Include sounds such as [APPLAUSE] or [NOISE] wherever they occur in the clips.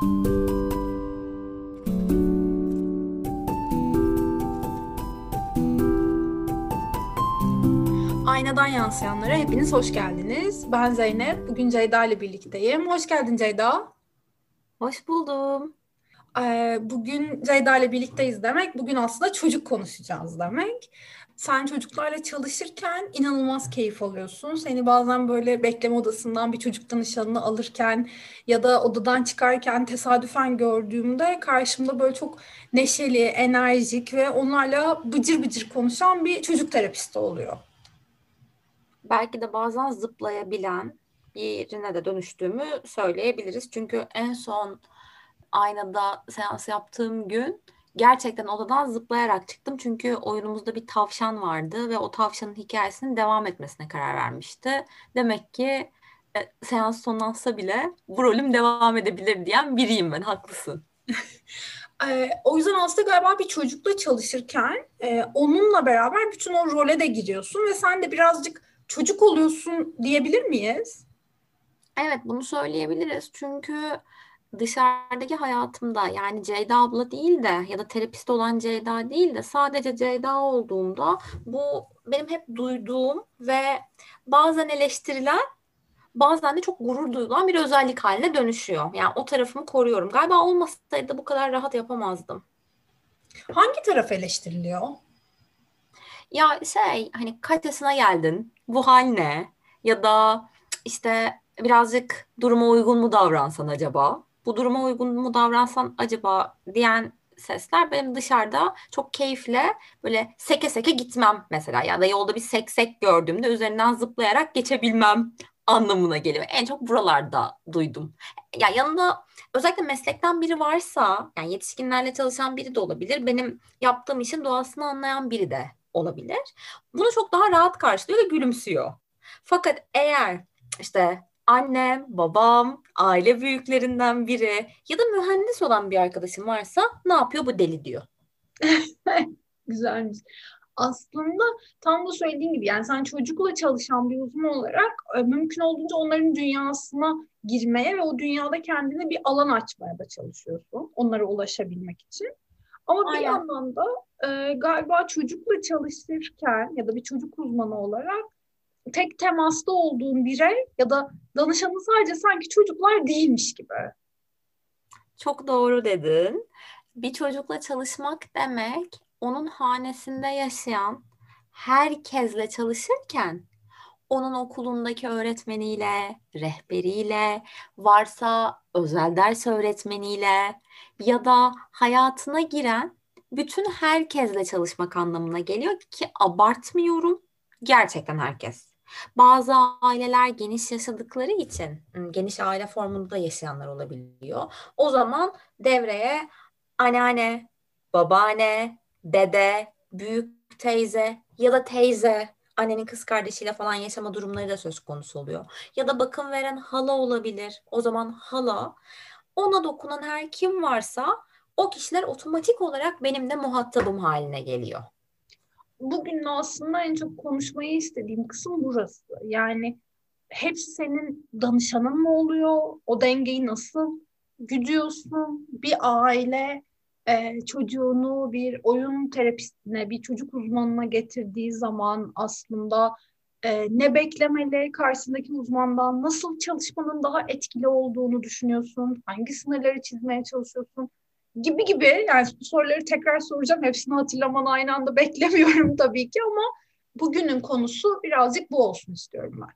Aynadan Yansıyanlara hepiniz hoş geldiniz. Ben Zeynep. Bugün Ceyda ile birlikteyim. Hoş geldin Ceyda. Hoş buldum. Ee, bugün Ceyda ile birlikteyiz demek. Bugün aslında çocuk konuşacağız demek. Sen çocuklarla çalışırken inanılmaz keyif alıyorsun. Seni bazen böyle bekleme odasından bir çocuk danışanını alırken ya da odadan çıkarken tesadüfen gördüğümde karşımda böyle çok neşeli, enerjik ve onlarla bıcır bıcır konuşan bir çocuk terapisti oluyor belki de bazen zıplayabilen birine de dönüştüğümü söyleyebiliriz. Çünkü en son aynada seans yaptığım gün gerçekten odadan zıplayarak çıktım. Çünkü oyunumuzda bir tavşan vardı ve o tavşanın hikayesinin devam etmesine karar vermişti. Demek ki e, seans sonlansa bile bu rolüm devam edebilir diyen biriyim ben. Haklısın. [LAUGHS] e, o yüzden aslında galiba bir çocukla çalışırken e, onunla beraber bütün o role de giriyorsun ve sen de birazcık çocuk oluyorsun diyebilir miyiz? Evet bunu söyleyebiliriz. Çünkü dışarıdaki hayatımda yani Ceyda abla değil de ya da terapist olan Ceyda değil de sadece Ceyda olduğumda bu benim hep duyduğum ve bazen eleştirilen bazen de çok gurur duyulan bir özellik haline dönüşüyor. Yani o tarafımı koruyorum. Galiba olmasaydı bu kadar rahat yapamazdım. Hangi taraf eleştiriliyor? Ya şey hani kaç geldin? Bu hal ne? Ya da işte birazcık duruma uygun mu davransan acaba? Bu duruma uygun mu davransan acaba diyen sesler benim dışarıda çok keyifle böyle seke seke gitmem mesela ya da yolda bir seksek gördüğümde üzerinden zıplayarak geçebilmem anlamına geliyor. En çok buralarda duydum. Ya yanında özellikle meslekten biri varsa yani yetişkinlerle çalışan biri de olabilir. Benim yaptığım işin doğasını anlayan biri de olabilir. Bunu çok daha rahat karşılıyor ve gülümsüyor. Fakat eğer işte annem, babam, aile büyüklerinden biri ya da mühendis olan bir arkadaşım varsa ne yapıyor bu deli diyor. [LAUGHS] Güzelmiş. Aslında tam da söylediğin gibi yani sen çocukla çalışan bir uzman olarak e, mümkün olduğunca onların dünyasına girmeye ve o dünyada kendine bir alan açmaya da çalışıyorsun. Onlara ulaşabilmek için. Ama Aynen. bir yandan da e, galiba çocukla çalışırken ya da bir çocuk uzmanı olarak tek temasta olduğun birey ya da danışanın sadece sanki çocuklar değilmiş gibi. Çok doğru dedin. Bir çocukla çalışmak demek onun hanesinde yaşayan herkesle çalışırken onun okulundaki öğretmeniyle, rehberiyle, varsa özel ders öğretmeniyle ya da hayatına giren bütün herkesle çalışmak anlamına geliyor ki abartmıyorum. Gerçekten herkes. Bazı aileler geniş yaşadıkları için geniş aile formunda yaşayanlar olabiliyor. O zaman devreye anneanne, babaanne, dede, büyük teyze ya da teyze annenin kız kardeşiyle falan yaşama durumları da söz konusu oluyor. Ya da bakım veren hala olabilir. O zaman hala ona dokunan her kim varsa o kişiler otomatik olarak benim de muhatabım haline geliyor. Bugün aslında en çok konuşmayı istediğim kısım burası. Yani hepsi senin danışanın mı oluyor? O dengeyi nasıl güdüyorsun? Bir aile e, çocuğunu bir oyun terapistine, bir çocuk uzmanına getirdiği zaman aslında e, ne beklemeli, karşısındaki uzmandan nasıl çalışmanın daha etkili olduğunu düşünüyorsun, hangi sınırları çizmeye çalışıyorsun gibi gibi. Yani soruları tekrar soracağım. Hepsini hatırlamanı aynı anda [LAUGHS] beklemiyorum tabii ki ama bugünün konusu birazcık bu olsun istiyorum ben.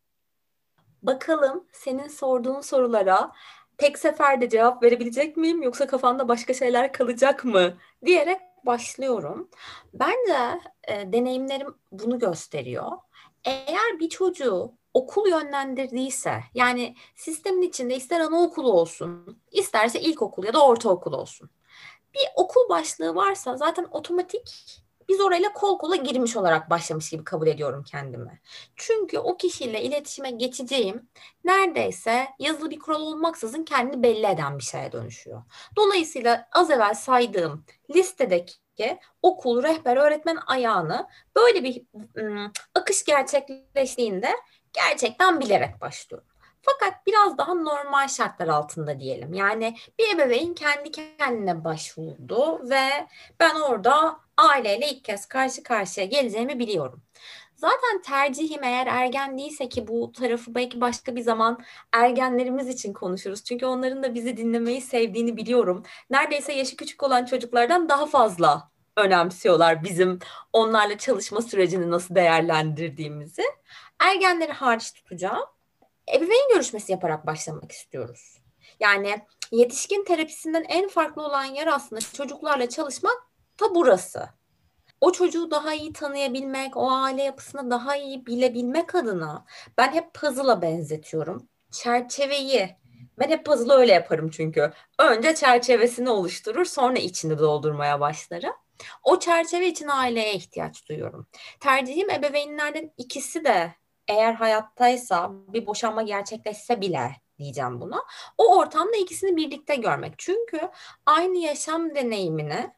Bakalım senin sorduğun sorulara tek seferde cevap verebilecek miyim yoksa kafanda başka şeyler kalacak mı diyerek başlıyorum. Bence e, deneyimlerim bunu gösteriyor. Eğer bir çocuğu okul yönlendirdiyse yani sistemin içinde ister anaokulu olsun isterse ilkokul ya da ortaokul olsun. Bir okul başlığı varsa zaten otomatik biz orayla kol kola girmiş olarak başlamış gibi kabul ediyorum kendimi. Çünkü o kişiyle iletişime geçeceğim neredeyse yazılı bir kural olmaksızın kendini belli eden bir şeye dönüşüyor. Dolayısıyla az evvel saydığım listedeki okul, rehber, öğretmen ayağını böyle bir ım, akış gerçekleştiğinde gerçekten bilerek başlıyorum. Fakat biraz daha normal şartlar altında diyelim. Yani bir ebeveyn kendi kendine başvurdu ve ben orada aileyle ilk kez karşı karşıya geleceğimi biliyorum. Zaten tercihim eğer ergen değilse ki bu tarafı belki başka bir zaman ergenlerimiz için konuşuruz. Çünkü onların da bizi dinlemeyi sevdiğini biliyorum. Neredeyse yaşı küçük olan çocuklardan daha fazla önemsiyorlar bizim onlarla çalışma sürecini nasıl değerlendirdiğimizi. Ergenleri hariç tutacağım. Ebeveyn görüşmesi yaparak başlamak istiyoruz. Yani yetişkin terapisinden en farklı olan yer aslında çocuklarla çalışmak da burası o çocuğu daha iyi tanıyabilmek, o aile yapısını daha iyi bilebilmek adına ben hep puzzle'a benzetiyorum. Çerçeveyi ben hep puzzle'ı öyle yaparım çünkü. Önce çerçevesini oluşturur, sonra içini doldurmaya başlarım. O çerçeve için aileye ihtiyaç duyuyorum. Tercihim ebeveynlerden ikisi de eğer hayattaysa bir boşanma gerçekleşse bile diyeceğim buna. O ortamda ikisini birlikte görmek. Çünkü aynı yaşam deneyimini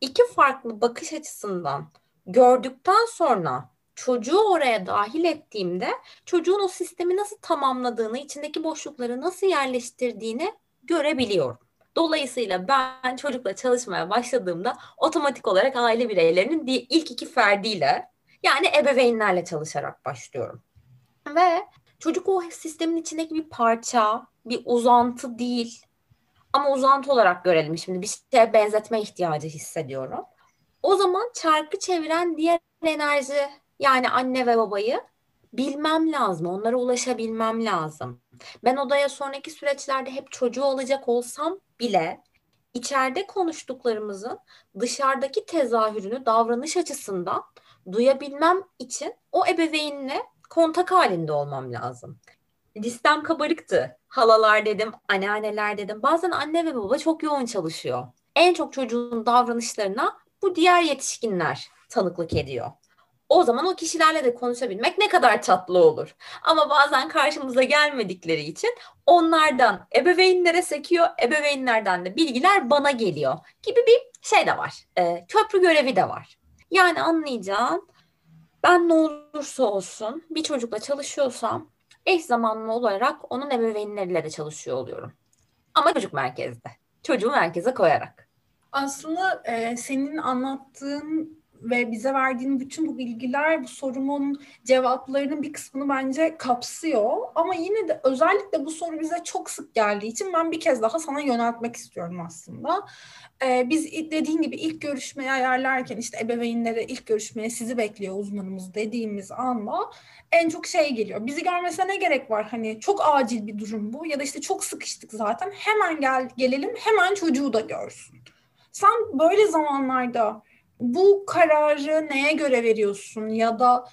iki farklı bakış açısından gördükten sonra çocuğu oraya dahil ettiğimde çocuğun o sistemi nasıl tamamladığını, içindeki boşlukları nasıl yerleştirdiğini görebiliyorum. Dolayısıyla ben çocukla çalışmaya başladığımda otomatik olarak aile bireylerinin ilk iki ferdiyle yani ebeveynlerle çalışarak başlıyorum. Ve çocuk o sistemin içindeki bir parça, bir uzantı değil. Ama uzantı olarak görelim şimdi bir şeye benzetme ihtiyacı hissediyorum. O zaman çarkı çeviren diğer enerji yani anne ve babayı bilmem lazım. Onlara ulaşabilmem lazım. Ben odaya sonraki süreçlerde hep çocuğu olacak olsam bile içeride konuştuklarımızın dışarıdaki tezahürünü davranış açısından duyabilmem için o ebeveynle kontak halinde olmam lazım listem kabarıktı. Halalar dedim, anneanneler dedim. Bazen anne ve baba çok yoğun çalışıyor. En çok çocuğun davranışlarına bu diğer yetişkinler tanıklık ediyor. O zaman o kişilerle de konuşabilmek ne kadar tatlı olur. Ama bazen karşımıza gelmedikleri için onlardan ebeveynlere sekiyor, ebeveynlerden de bilgiler bana geliyor gibi bir şey de var. E, köprü görevi de var. Yani anlayacağın ben ne olursa olsun bir çocukla çalışıyorsam eş zamanlı olarak onun ebeveynleriyle de çalışıyor oluyorum. Ama çocuk merkezde. Çocuğu merkeze koyarak. Aslında e, senin anlattığın ve bize verdiğin bütün bu bilgiler bu sorumun cevaplarının bir kısmını bence kapsıyor. Ama yine de özellikle bu soru bize çok sık geldiği için ben bir kez daha sana yöneltmek istiyorum aslında. Ee, biz dediğin gibi ilk görüşmeyi ayarlarken işte ebeveynlere ilk görüşmeye sizi bekliyor uzmanımız dediğimiz anda en çok şey geliyor. Bizi görmesine ne gerek var? Hani çok acil bir durum bu ya da işte çok sıkıştık zaten. Hemen gel gelelim hemen çocuğu da görsün. Sen böyle zamanlarda bu kararı neye göre veriyorsun ya da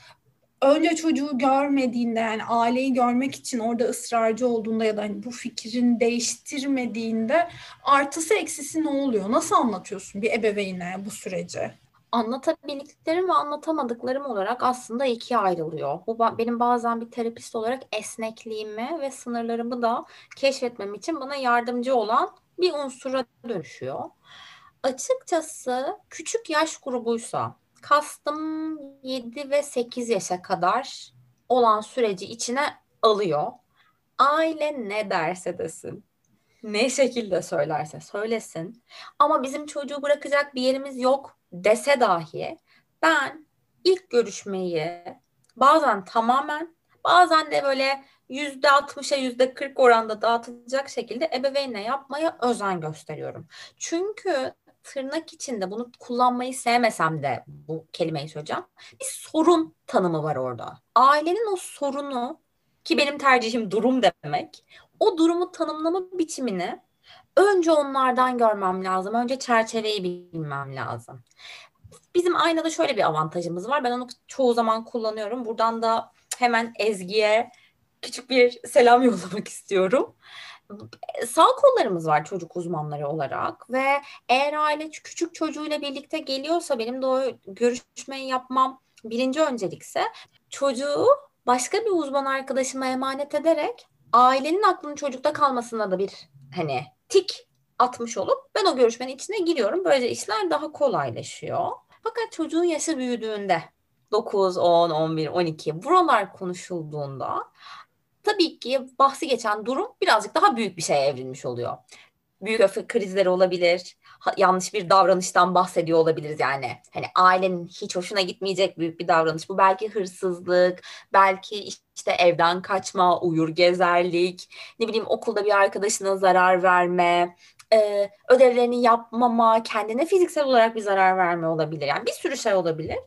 önce çocuğu görmediğinde yani aileyi görmek için orada ısrarcı olduğunda ya da hani bu fikrin değiştirmediğinde artısı eksisi ne oluyor? Nasıl anlatıyorsun bir ebeveyne bu süreci? Anlatabildiklerim ve anlatamadıklarım olarak aslında ikiye ayrılıyor. Bu benim bazen bir terapist olarak esnekliğimi ve sınırlarımı da keşfetmem için bana yardımcı olan bir unsura dönüşüyor. Açıkçası küçük yaş grubuysa kastım 7 ve 8 yaşa kadar olan süreci içine alıyor. Aile ne derse desin, ne şekilde söylerse söylesin ama bizim çocuğu bırakacak bir yerimiz yok dese dahi ben ilk görüşmeyi bazen tamamen bazen de böyle yüzde altmışa yüzde kırk oranda dağıtılacak şekilde ebeveynle yapmaya özen gösteriyorum. Çünkü tırnak içinde bunu kullanmayı sevmesem de bu kelimeyi söyleyeceğim. Bir sorun tanımı var orada. Ailenin o sorunu ki benim tercihim durum demek. O durumu tanımlama biçimini önce onlardan görmem lazım. Önce çerçeveyi bilmem lazım. Bizim aynada şöyle bir avantajımız var. Ben onu çoğu zaman kullanıyorum. Buradan da hemen Ezgi'ye küçük bir selam [LAUGHS] yollamak istiyorum sağ kollarımız var çocuk uzmanları olarak ve eğer aile küçük çocuğuyla birlikte geliyorsa benim de o görüşmeyi yapmam birinci öncelikse çocuğu başka bir uzman arkadaşıma emanet ederek ailenin aklının çocukta kalmasına da bir hani tik atmış olup ben o görüşmenin içine giriyorum. Böylece işler daha kolaylaşıyor. Fakat çocuğun yaşı büyüdüğünde 9, 10, 11, 12 buralar konuşulduğunda tabii ki bahsi geçen durum birazcık daha büyük bir şeye evrilmiş oluyor. Büyük öfke krizleri olabilir, yanlış bir davranıştan bahsediyor olabiliriz yani. Hani ailenin hiç hoşuna gitmeyecek büyük bir davranış. Bu belki hırsızlık, belki işte evden kaçma, uyur gezerlik, ne bileyim okulda bir arkadaşına zarar verme, e, ödevlerini yapmama, kendine fiziksel olarak bir zarar verme olabilir. Yani bir sürü şey olabilir.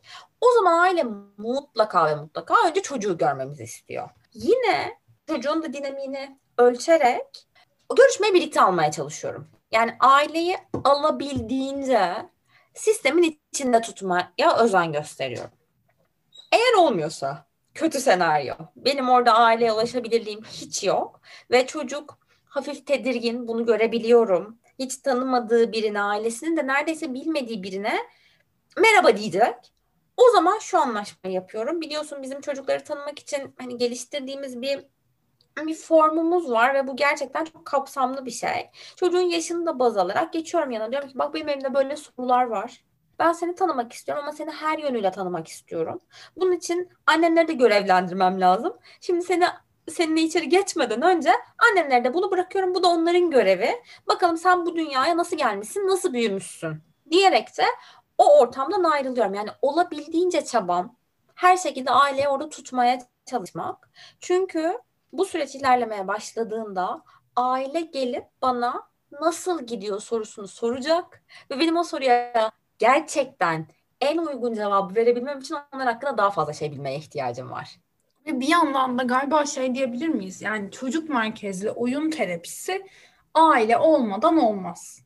O zaman aile mutlaka ve mutlaka önce çocuğu görmemizi istiyor. Yine çocuğun da dinamiğini ölçerek o görüşmeyi birlikte almaya çalışıyorum. Yani aileyi alabildiğince sistemin içinde tutmaya özen gösteriyorum. Eğer olmuyorsa kötü senaryo. Benim orada aileye ulaşabilirliğim hiç yok ve çocuk hafif tedirgin bunu görebiliyorum. Hiç tanımadığı birine, ailesinin de neredeyse bilmediği birine merhaba diyecek. O zaman şu anlaşmayı yapıyorum. Biliyorsun bizim çocukları tanımak için hani geliştirdiğimiz bir bir formumuz var ve bu gerçekten çok kapsamlı bir şey. Çocuğun yaşını da baz alarak geçiyorum yana diyorum ki bak benim elimde böyle sorular var. Ben seni tanımak istiyorum ama seni her yönüyle tanımak istiyorum. Bunun için annenleri de görevlendirmem lazım. Şimdi seni seninle içeri geçmeden önce annenlere de bunu bırakıyorum. Bu da onların görevi. Bakalım sen bu dünyaya nasıl gelmişsin, nasıl büyümüşsün diyerek de o ortamdan ayrılıyorum. Yani olabildiğince çabam her şekilde aileyi orada tutmaya çalışmak. Çünkü bu süreç ilerlemeye başladığında aile gelip bana nasıl gidiyor sorusunu soracak ve benim o soruya gerçekten en uygun cevabı verebilmem için onlar hakkında daha fazla şey bilmeye ihtiyacım var. Ve bir yandan da galiba şey diyebilir miyiz? Yani çocuk merkezli oyun terapisi aile olmadan olmaz.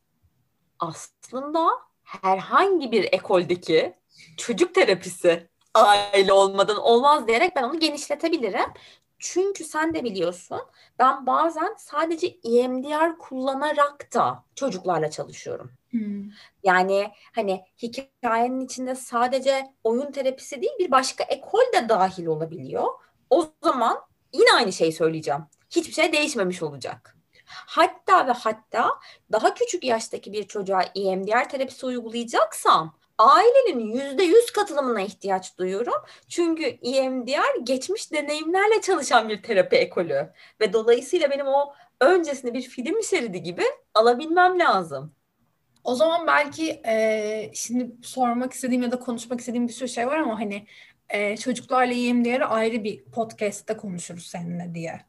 Aslında herhangi bir ekoldeki çocuk terapisi aile olmadan olmaz diyerek ben onu genişletebilirim. Çünkü sen de biliyorsun ben bazen sadece EMDR kullanarak da çocuklarla çalışıyorum. Hmm. Yani hani hikayenin içinde sadece oyun terapisi değil bir başka ekol de dahil olabiliyor. O zaman yine aynı şeyi söyleyeceğim. Hiçbir şey değişmemiş olacak. Hatta ve hatta daha küçük yaştaki bir çocuğa EMDR terapisi uygulayacaksam ailenin yüzde yüz katılımına ihtiyaç duyuyorum. Çünkü EMDR geçmiş deneyimlerle çalışan bir terapi ekolü ve dolayısıyla benim o öncesinde bir film şeridi gibi alabilmem lazım. O zaman belki e, şimdi sormak istediğim ya da konuşmak istediğim bir sürü şey var ama hani e, çocuklarla EMDR'ı ayrı bir podcast'te konuşuruz seninle diye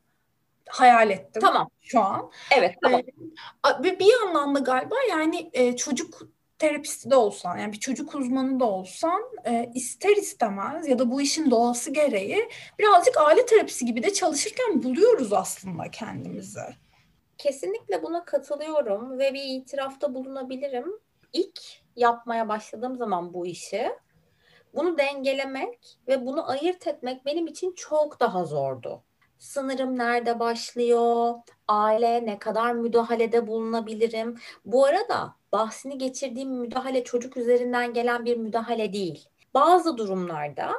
hayal ettim. Tamam. Şu an. Evet tamam. Ee, bir, bir yandan da galiba yani e, çocuk terapisti de olsan yani bir çocuk uzmanı da olsan e, ister istemez ya da bu işin doğası gereği birazcık aile terapisi gibi de çalışırken buluyoruz aslında kendimizi. Kesinlikle buna katılıyorum ve bir itirafta bulunabilirim. İlk yapmaya başladığım zaman bu işi bunu dengelemek ve bunu ayırt etmek benim için çok daha zordu. Sınırım nerede başlıyor? Aile ne kadar müdahalede bulunabilirim? Bu arada bahsini geçirdiğim müdahale çocuk üzerinden gelen bir müdahale değil. Bazı durumlarda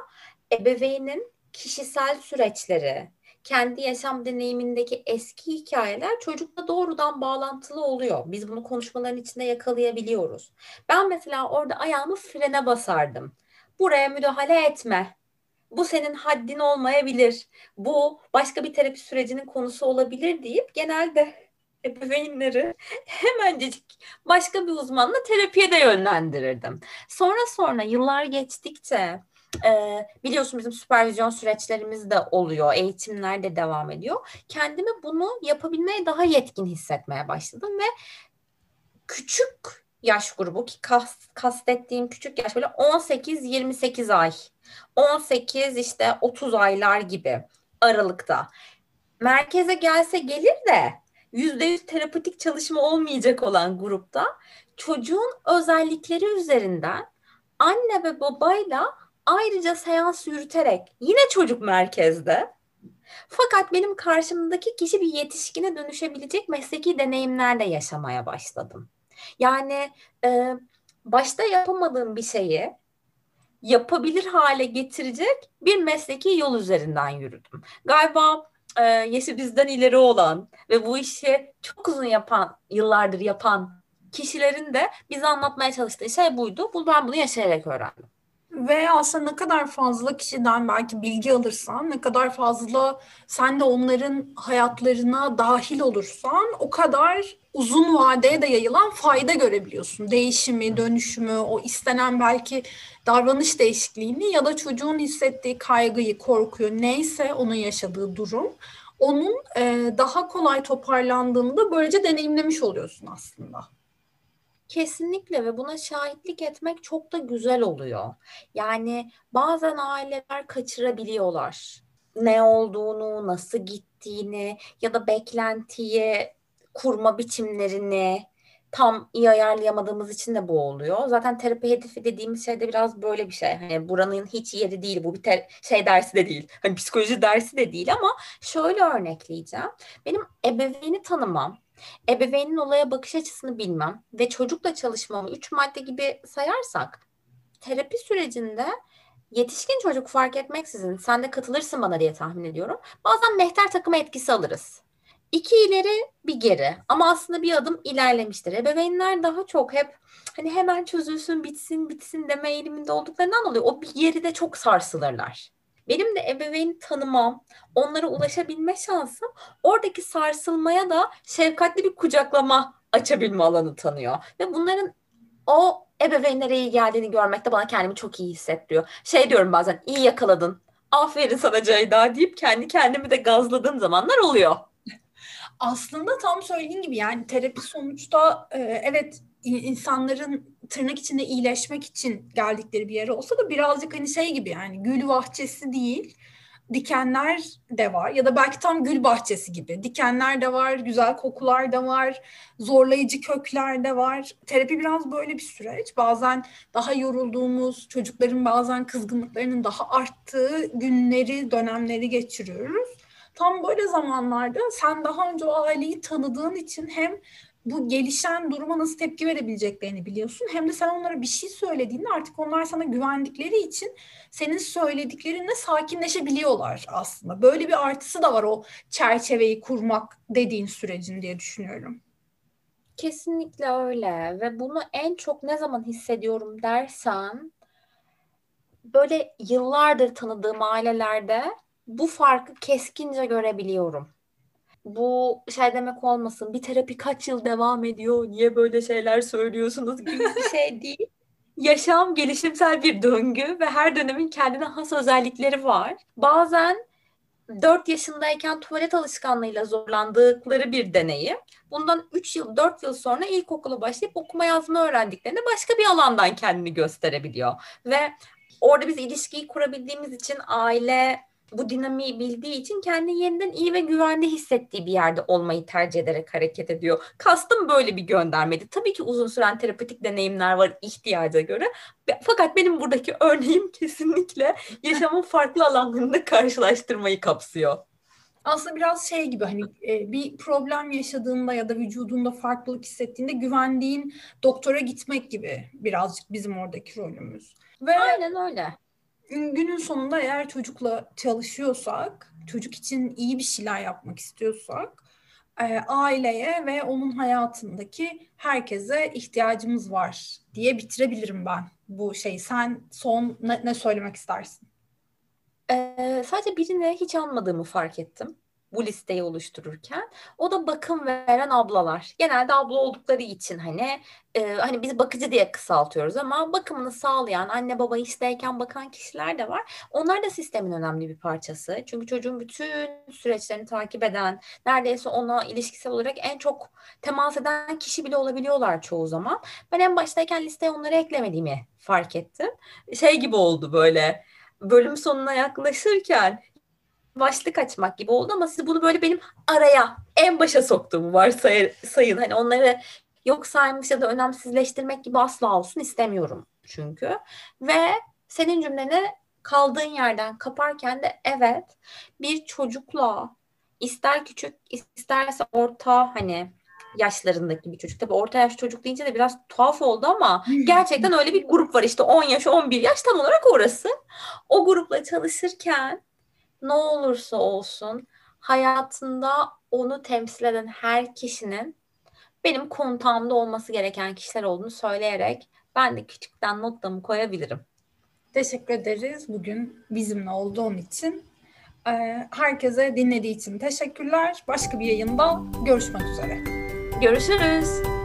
ebeveynin kişisel süreçleri, kendi yaşam deneyimindeki eski hikayeler çocukla doğrudan bağlantılı oluyor. Biz bunu konuşmaların içinde yakalayabiliyoruz. Ben mesela orada ayağımı frene basardım. Buraya müdahale etme. Bu senin haddin olmayabilir. Bu başka bir terapi sürecinin konusu olabilir deyip genelde ebeveynleri hemencik başka bir uzmanla terapiye de yönlendirirdim. Sonra sonra yıllar geçtikçe e, biliyorsun bizim süpervizyon süreçlerimiz de oluyor, eğitimler de devam ediyor. Kendimi bunu yapabilmeye daha yetkin hissetmeye başladım ve küçük yaş grubu ki kast, kastettiğim küçük yaş böyle 18-28 ay, 18 işte 30 aylar gibi aralıkta. Merkeze gelse gelir de %100 terapetik çalışma olmayacak olan grupta çocuğun özellikleri üzerinden anne ve babayla ayrıca seans yürüterek yine çocuk merkezde. Fakat benim karşımdaki kişi bir yetişkine dönüşebilecek mesleki deneyimlerle yaşamaya başladım. Yani e, başta yapamadığım bir şeyi yapabilir hale getirecek bir mesleki yol üzerinden yürüdüm. Galiba e, yaşı bizden ileri olan ve bu işi çok uzun yapan, yıllardır yapan kişilerin de bize anlatmaya çalıştığı şey buydu. Bu, ben bunu yaşayarak öğrendim. Ve aslında ne kadar fazla kişiden belki bilgi alırsan, ne kadar fazla sen de onların hayatlarına dahil olursan o kadar uzun vadeye de yayılan fayda görebiliyorsun. Değişimi, dönüşümü, o istenen belki davranış değişikliğini ya da çocuğun hissettiği kaygıyı, korkuyu neyse onun yaşadığı durum onun e, daha kolay toparlandığını da böylece deneyimlemiş oluyorsun aslında. Kesinlikle ve buna şahitlik etmek çok da güzel oluyor. Yani bazen aileler kaçırabiliyorlar. Ne olduğunu, nasıl gittiğini ya da beklentiyi kurma biçimlerini tam iyi ayarlayamadığımız için de bu oluyor. Zaten terapi hedefi dediğimiz şey de biraz böyle bir şey. Hani buranın hiç yeri değil. Bu bir ter- şey dersi de değil. Hani psikoloji dersi de değil ama şöyle örnekleyeceğim. Benim ebeveyni tanımam, ebeveynin olaya bakış açısını bilmem ve çocukla çalışmamı üç madde gibi sayarsak terapi sürecinde yetişkin çocuk fark etmeksizin sen de katılırsın bana diye tahmin ediyorum. Bazen mehter takımı etkisi alırız. İki ileri bir geri ama aslında bir adım ilerlemiştir. Ebeveynler daha çok hep hani hemen çözülsün bitsin bitsin deme eğiliminde olduklarından dolayı o bir yeri de çok sarsılırlar. Benim de ebeveyni tanımam, onlara ulaşabilme şansım oradaki sarsılmaya da şefkatli bir kucaklama açabilme alanı tanıyor. Ve bunların o ebeveynlere iyi geldiğini görmek de bana kendimi çok iyi hissettiriyor. Şey diyorum bazen iyi yakaladın, aferin sana Ceyda deyip kendi kendimi de gazladığım zamanlar oluyor. Aslında tam söylediğin gibi yani terapi sonuçta e, evet insanların tırnak içinde iyileşmek için geldikleri bir yere olsa da birazcık hani şey gibi yani gül bahçesi değil dikenler de var ya da belki tam gül bahçesi gibi. Dikenler de var, güzel kokular da var, zorlayıcı kökler de var. Terapi biraz böyle bir süreç. Bazen daha yorulduğumuz, çocukların bazen kızgınlıklarının daha arttığı günleri, dönemleri geçiriyoruz. Tam böyle zamanlarda sen daha önce o aileyi tanıdığın için hem bu gelişen duruma nasıl tepki verebileceklerini biliyorsun. Hem de sen onlara bir şey söylediğinde artık onlar sana güvendikleri için senin söylediklerinle sakinleşebiliyorlar aslında. Böyle bir artısı da var o çerçeveyi kurmak dediğin sürecin diye düşünüyorum. Kesinlikle öyle ve bunu en çok ne zaman hissediyorum dersen böyle yıllardır tanıdığım ailelerde bu farkı keskince görebiliyorum bu şey demek olmasın bir terapi kaç yıl devam ediyor niye böyle şeyler söylüyorsunuz gibi bir şey [LAUGHS] değil. Yaşam gelişimsel bir döngü ve her dönemin kendine has özellikleri var. Bazen 4 yaşındayken tuvalet alışkanlığıyla zorlandıkları bir deneyim. Bundan 3 yıl, 4 yıl sonra ilkokula başlayıp okuma yazma öğrendiklerinde başka bir alandan kendini gösterebiliyor. Ve orada biz ilişkiyi kurabildiğimiz için aile bu dinamiği bildiği için kendini yeniden iyi ve güvende hissettiği bir yerde olmayı tercih ederek hareket ediyor. Kastım böyle bir göndermedi. Tabii ki uzun süren terapötik deneyimler var ihtiyaca göre. Fakat benim buradaki [LAUGHS] örneğim kesinlikle yaşamın farklı alanlarında karşılaştırmayı kapsıyor. Aslında biraz şey gibi hani e, bir problem yaşadığında ya da vücudunda farklılık hissettiğinde güvendiğin doktora gitmek gibi birazcık bizim oradaki rolümüz. Ve Aynen öyle günün sonunda eğer çocukla çalışıyorsak, çocuk için iyi bir şeyler yapmak istiyorsak, e, aileye ve onun hayatındaki herkese ihtiyacımız var diye bitirebilirim ben bu şeyi. Sen son ne, ne söylemek istersin? Ee, sadece birine hiç anmadığımı fark ettim bu listeyi oluştururken o da bakım veren ablalar. Genelde abla oldukları için hani e, hani biz bakıcı diye kısaltıyoruz ama bakımını sağlayan anne baba işteyken bakan kişiler de var. Onlar da sistemin önemli bir parçası. Çünkü çocuğun bütün süreçlerini takip eden, neredeyse ona ilişkisel olarak en çok temas eden kişi bile olabiliyorlar çoğu zaman. Ben en baştayken listeye onları eklemediğimi fark ettim. Şey gibi oldu böyle bölüm sonuna yaklaşırken başlık açmak gibi oldu ama siz bunu böyle benim araya en başa soktuğumu var sayın. Hani onları yok saymış ya da önemsizleştirmek gibi asla olsun istemiyorum çünkü. Ve senin cümleni kaldığın yerden kaparken de evet bir çocukla ister küçük isterse orta hani yaşlarındaki bir çocuk. Tabii orta yaş çocuk deyince de biraz tuhaf oldu ama gerçekten öyle bir grup var işte 10 yaş 11 yaş tam olarak orası. O grupla çalışırken ne olursa olsun hayatında onu temsil eden her kişinin benim kontağımda olması gereken kişiler olduğunu söyleyerek ben de küçükten notlamı koyabilirim. Teşekkür ederiz bugün bizimle olduğun için. Ee, herkese dinlediği için teşekkürler. Başka bir yayında görüşmek üzere. Görüşürüz.